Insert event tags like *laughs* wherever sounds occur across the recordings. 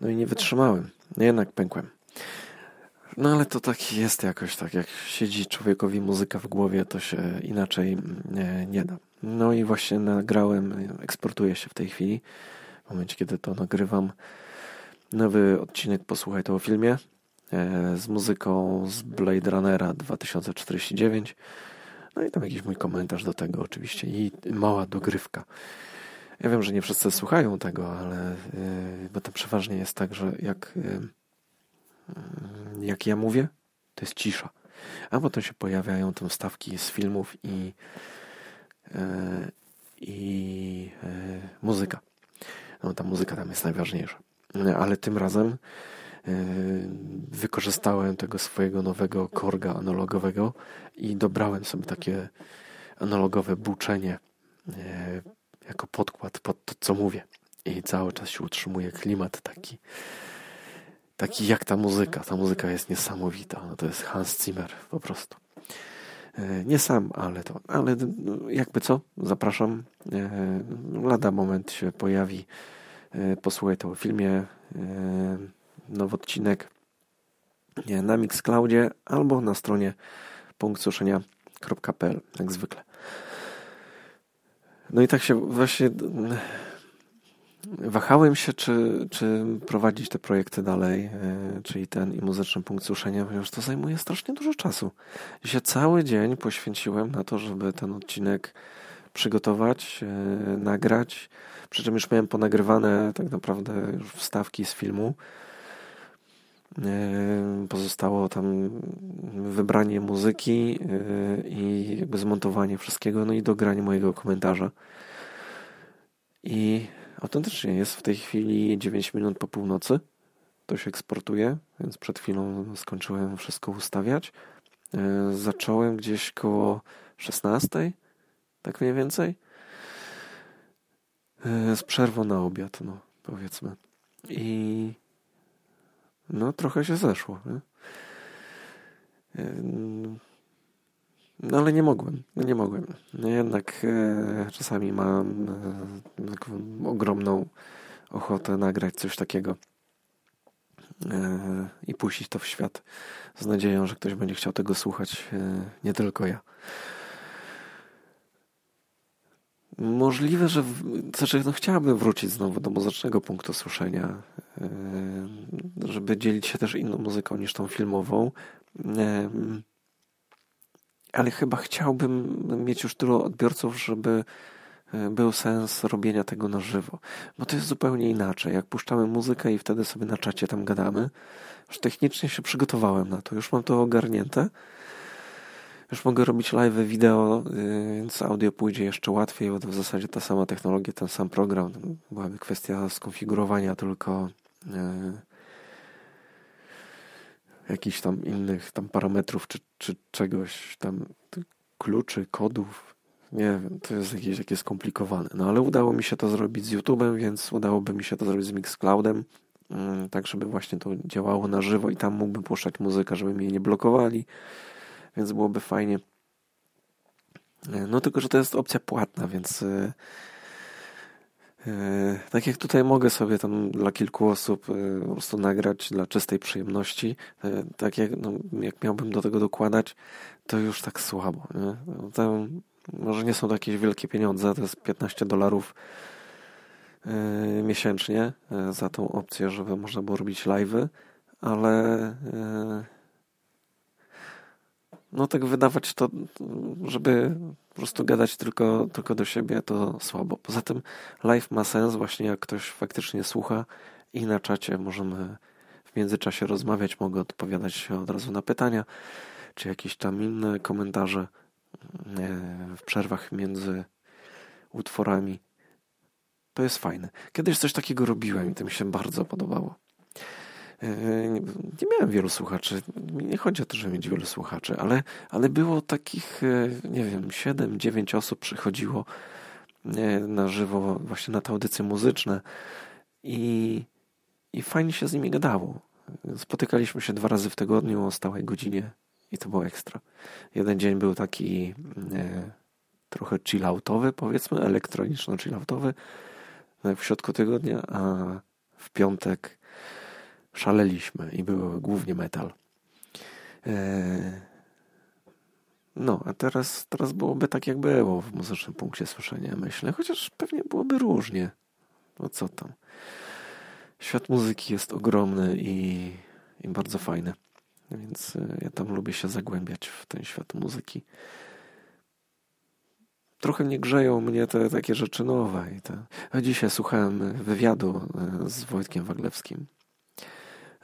No i nie wytrzymałem. No jednak pękłem. No ale to tak jest jakoś tak, jak siedzi człowiekowi muzyka w głowie, to się inaczej nie, nie da. No i właśnie nagrałem, eksportuję się w tej chwili, w momencie kiedy to nagrywam, nowy odcinek Posłuchaj to o filmie e, z muzyką z Blade Runnera 2049. No i tam jakiś mój komentarz do tego oczywiście i mała dogrywka. Ja wiem, że nie wszyscy słuchają tego, ale e, bo to przeważnie jest tak, że jak e, jak ja mówię, to jest cisza. A potem się pojawiają tam wstawki z filmów i, e, i muzyka. No ta muzyka tam jest najważniejsza. Ale tym razem wykorzystałem tego swojego nowego korga analogowego i dobrałem sobie takie analogowe buczenie jako podkład pod to, co mówię. I cały czas się utrzymuje klimat taki taki jak ta muzyka. Ta muzyka jest niesamowita. No to jest Hans Zimmer po prostu. E, nie sam, ale to, ale no, jakby co, zapraszam. E, lada moment się pojawi. E, posłuchaj to o filmie. Nowy odcinek na Mixcloudzie albo na stronie punktsuszenia.pl jak zwykle. No i tak się właśnie Wahałem się, czy, czy prowadzić te projekty dalej, e, czyli ten i muzyczny punkt suszenia, ponieważ to zajmuje strasznie dużo czasu. I się cały dzień poświęciłem na to, żeby ten odcinek przygotować, e, nagrać. Przy czym już miałem ponagrywane tak naprawdę wstawki z filmu. E, pozostało tam wybranie muzyki i jakby zmontowanie wszystkiego, no i dogranie mojego komentarza. I Autentycznie jest w tej chwili 9 minut po północy. To się eksportuje, więc przed chwilą skończyłem wszystko ustawiać. E, zacząłem gdzieś koło 16, tak mniej więcej. E, z przerwą na obiad, no powiedzmy. I no trochę się zeszło. Nie? No ale nie mogłem, nie mogłem. Jednak e, czasami mam e, taką ogromną ochotę nagrać coś takiego e, i puścić to w świat z nadzieją, że ktoś będzie chciał tego słuchać, e, nie tylko ja. Możliwe, że znaczy, no, chciałabym wrócić znowu do muzycznego punktu słyszenia, e, żeby dzielić się też inną muzyką niż tą filmową. E, ale chyba chciałbym mieć już tylu odbiorców, żeby e, był sens robienia tego na żywo. Bo to jest zupełnie inaczej. Jak puszczamy muzykę i wtedy sobie na czacie tam gadamy, już technicznie się przygotowałem na to, już mam to ogarnięte. Już mogę robić live wideo, y, więc audio pójdzie jeszcze łatwiej, bo to w zasadzie ta sama technologia, ten sam program. Byłaby kwestia skonfigurowania tylko e, jakichś tam innych tam parametrów czy, czy czegoś tam, kluczy, kodów. Nie wiem, to jest jakieś takie skomplikowane. No ale udało mi się to zrobić z YouTube'em, więc udałoby mi się to zrobić z Mixcloudem, tak żeby właśnie to działało na żywo i tam mógłbym puszczać muzykę, żeby mnie nie blokowali, więc byłoby fajnie. No tylko, że to jest opcja płatna, więc y, E, tak jak tutaj mogę sobie tam dla kilku osób e, po prostu nagrać dla czystej przyjemności, e, tak jak, no, jak miałbym do tego dokładać, to już tak słabo. Nie? No, to może nie są to jakieś wielkie pieniądze, to jest 15 dolarów miesięcznie za tą opcję, żeby można było robić live'y, ale no tak wydawać to, żeby po prostu gadać tylko, tylko do siebie, to słabo. Poza tym live ma sens właśnie jak ktoś faktycznie słucha i na czacie możemy w międzyczasie rozmawiać, mogę odpowiadać od razu na pytania, czy jakieś tam inne komentarze e, w przerwach między utworami. To jest fajne. Kiedyś coś takiego robiłem i to mi się bardzo podobało. E, nie miałem wielu słuchaczy. Nie chodzi o to, żeby mieć wielu słuchaczy, ale, ale było takich, e, nie wiem, 7-9 osób przychodziło na żywo właśnie na te audycje muzyczne i, i fajnie się z nimi gadało. Spotykaliśmy się dwa razy w tygodniu o stałej godzinie i to było ekstra. Jeden dzień był taki e, trochę chilloutowy, powiedzmy, elektroniczno-chilloutowy w środku tygodnia, a w piątek szaleliśmy i były głównie metal. No, a teraz, teraz byłoby tak, jak było w muzycznym punkcie słyszenia, myślę, chociaż pewnie byłoby różnie. No co tam. Świat muzyki jest ogromny i, i bardzo fajny, więc ja tam lubię się zagłębiać w ten świat muzyki trochę nie grzeją mnie te takie rzeczy nowe. I te... Dzisiaj słuchałem wywiadu e, z Wojtkiem Waglewskim.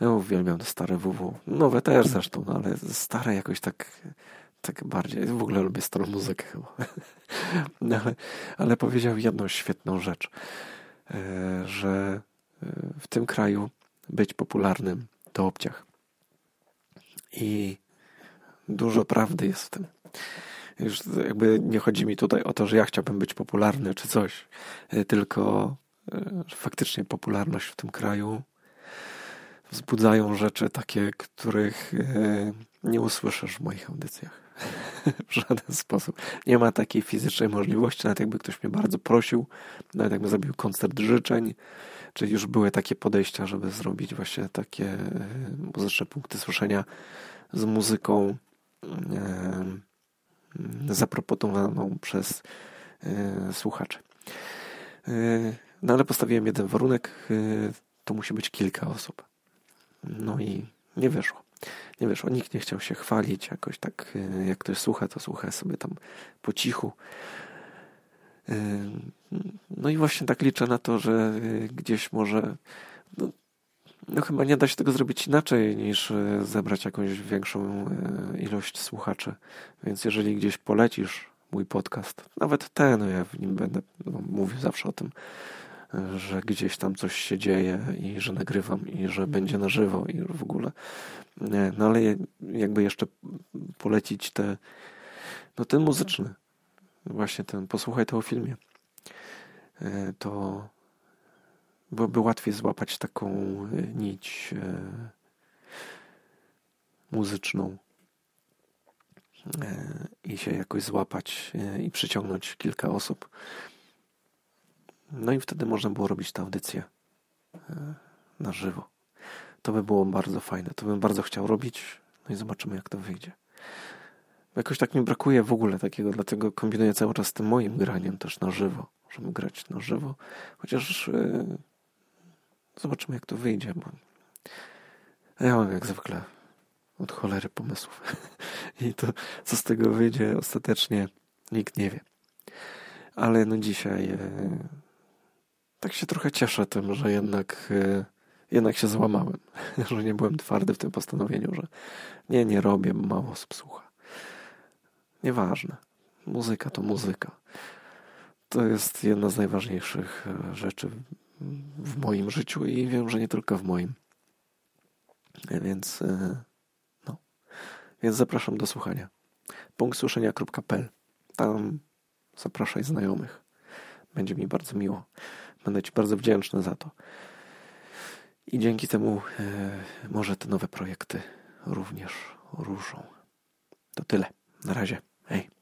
Ja uwielbiam te stare WW. Nowe też zresztą, no ale stare jakoś tak, tak bardziej. W ogóle lubię starą muzykę chyba. No *laughs* ale, ale powiedział jedną świetną rzecz, e, że e, w tym kraju być popularnym to obciach. I dużo prawdy jest w tym. Już jakby nie chodzi mi tutaj o to, że ja chciałbym być popularny czy coś, e, tylko faktycznie popularność w tym kraju wzbudzają rzeczy takie, których e, nie usłyszysz w moich audycjach. *laughs* w żaden sposób. Nie ma takiej fizycznej możliwości, nawet jakby ktoś mnie bardzo prosił, nawet jakby zrobił koncert życzeń, czy już były takie podejścia, żeby zrobić właśnie takie muzyczne punkty słyszenia z muzyką zaproponowaną przez e, słuchaczy. E, no ale postawiłem jeden warunek, e, to musi być kilka osób. No i nie wyszło. Nie wyszło. Nikt nie chciał się chwalić jakoś tak, jak ktoś słucha, to słucha sobie tam po cichu. No i właśnie tak liczę na to, że gdzieś może no, no chyba nie da się tego zrobić inaczej niż e, zebrać jakąś większą e, ilość słuchaczy. Więc jeżeli gdzieś polecisz mój podcast, nawet ten, ja w nim będę no, mówił zawsze o tym, e, że gdzieś tam coś się dzieje i że nagrywam i że będzie na żywo i w ogóle. No ale jakby jeszcze polecić te, no ten muzyczny, właśnie ten, posłuchaj tego filmie, to byłoby łatwiej złapać taką e, nić e, muzyczną e, i się jakoś złapać i przyciągnąć kilka osób. No i wtedy można było robić tę audycję na żywo. To by było bardzo fajne. To bym bardzo chciał robić. No i zobaczymy, jak to wyjdzie. Jakoś tak mi brakuje w ogóle takiego, dlatego kombinuję cały czas z tym moim graniem też na żywo, żeby grać na żywo. Chociaż Zobaczymy, jak to wyjdzie, bo ja mam jak zwykle od cholery pomysłów. *laughs* I to, co z tego wyjdzie ostatecznie, nikt nie wie. Ale no dzisiaj e, tak się trochę cieszę tym, że jednak, e, jednak się złamałem. *laughs* że nie byłem twardy w tym postanowieniu, że nie, nie robię, mało osób słucha. Nieważne. Muzyka to muzyka. To jest jedna z najważniejszych e, rzeczy w moim życiu i wiem, że nie tylko w moim. Więc e, no. Więc zapraszam do słuchania. punktsłyszenia.pl Tam zapraszaj znajomych. Będzie mi bardzo miło. Będę Ci bardzo wdzięczny za to. I dzięki temu e, może te nowe projekty również ruszą. To tyle. Na razie. Hej.